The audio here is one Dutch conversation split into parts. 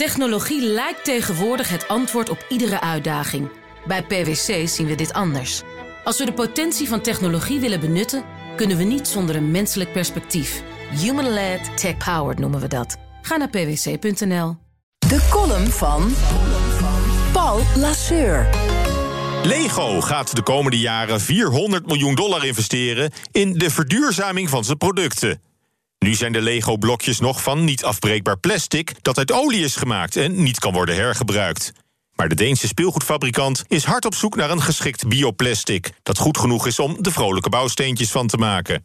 Technologie lijkt tegenwoordig het antwoord op iedere uitdaging. Bij PwC zien we dit anders. Als we de potentie van technologie willen benutten, kunnen we niet zonder een menselijk perspectief. Human-led, tech-powered noemen we dat. Ga naar pwc.nl. De column van Paul Lasseur. Lego gaat de komende jaren 400 miljoen dollar investeren in de verduurzaming van zijn producten. Nu zijn de Lego-blokjes nog van niet afbreekbaar plastic dat uit olie is gemaakt en niet kan worden hergebruikt. Maar de Deense speelgoedfabrikant is hard op zoek naar een geschikt bioplastic dat goed genoeg is om de vrolijke bouwsteentjes van te maken.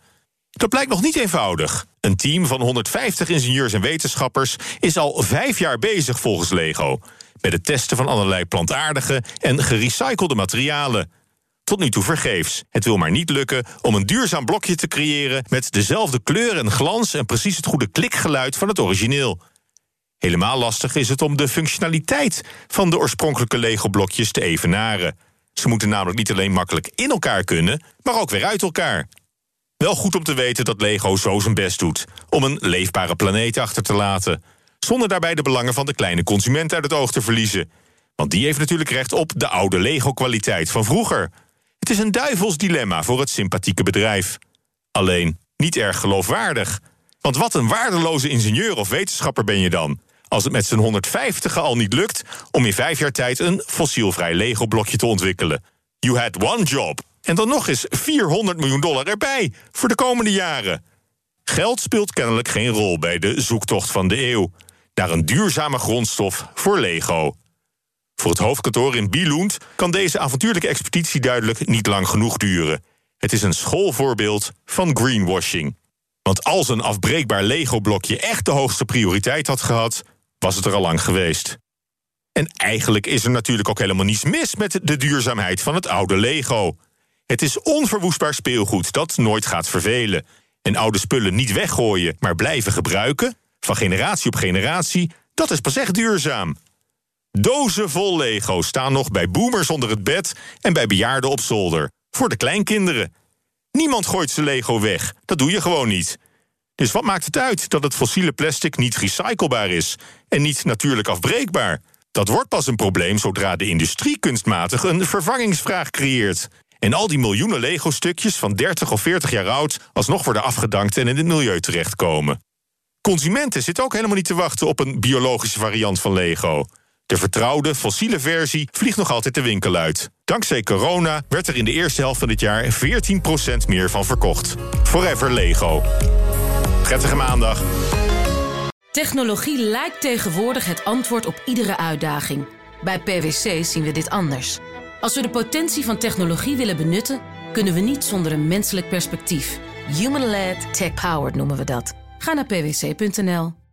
Dat blijkt nog niet eenvoudig. Een team van 150 ingenieurs en wetenschappers is al vijf jaar bezig volgens Lego met het testen van allerlei plantaardige en gerecyclede materialen. Tot nu toe vergeefs. Het wil maar niet lukken om een duurzaam blokje te creëren met dezelfde kleur en glans en precies het goede klikgeluid van het origineel. Helemaal lastig is het om de functionaliteit van de oorspronkelijke Lego-blokjes te evenaren. Ze moeten namelijk niet alleen makkelijk in elkaar kunnen, maar ook weer uit elkaar. Wel goed om te weten dat Lego zo zijn best doet om een leefbare planeet achter te laten, zonder daarbij de belangen van de kleine consument uit het oog te verliezen. Want die heeft natuurlijk recht op de oude Lego-kwaliteit van vroeger. Het is een duivels dilemma voor het sympathieke bedrijf. Alleen niet erg geloofwaardig. Want wat een waardeloze ingenieur of wetenschapper ben je dan? Als het met zijn 150 al niet lukt om in vijf jaar tijd een fossielvrij Lego-blokje te ontwikkelen. You had one job. En dan nog eens 400 miljoen dollar erbij voor de komende jaren. Geld speelt kennelijk geen rol bij de zoektocht van de eeuw naar een duurzame grondstof voor Lego. Voor het hoofdkantoor in Billund kan deze avontuurlijke expeditie duidelijk niet lang genoeg duren. Het is een schoolvoorbeeld van greenwashing. Want als een afbreekbaar Lego-blokje echt de hoogste prioriteit had gehad, was het er al lang geweest. En eigenlijk is er natuurlijk ook helemaal niets mis met de duurzaamheid van het oude Lego. Het is onverwoestbaar speelgoed dat nooit gaat vervelen. En oude spullen niet weggooien, maar blijven gebruiken, van generatie op generatie, dat is pas echt duurzaam. Dozen vol Lego staan nog bij boomers onder het bed en bij bejaarden op zolder. Voor de kleinkinderen. Niemand gooit zijn Lego weg. Dat doe je gewoon niet. Dus wat maakt het uit dat het fossiele plastic niet recyclebaar is en niet natuurlijk afbreekbaar? Dat wordt pas een probleem zodra de industrie kunstmatig een vervangingsvraag creëert. En al die miljoenen Lego-stukjes van 30 of 40 jaar oud alsnog worden afgedankt en in het milieu terechtkomen. Consumenten zitten ook helemaal niet te wachten op een biologische variant van Lego. De vertrouwde fossiele versie vliegt nog altijd de winkel uit. Dankzij corona werd er in de eerste helft van dit jaar 14% meer van verkocht. Forever Lego. Prettige maandag. Technologie lijkt tegenwoordig het antwoord op iedere uitdaging. Bij PwC zien we dit anders. Als we de potentie van technologie willen benutten, kunnen we niet zonder een menselijk perspectief. Human-led, tech-powered noemen we dat. Ga naar pwc.nl.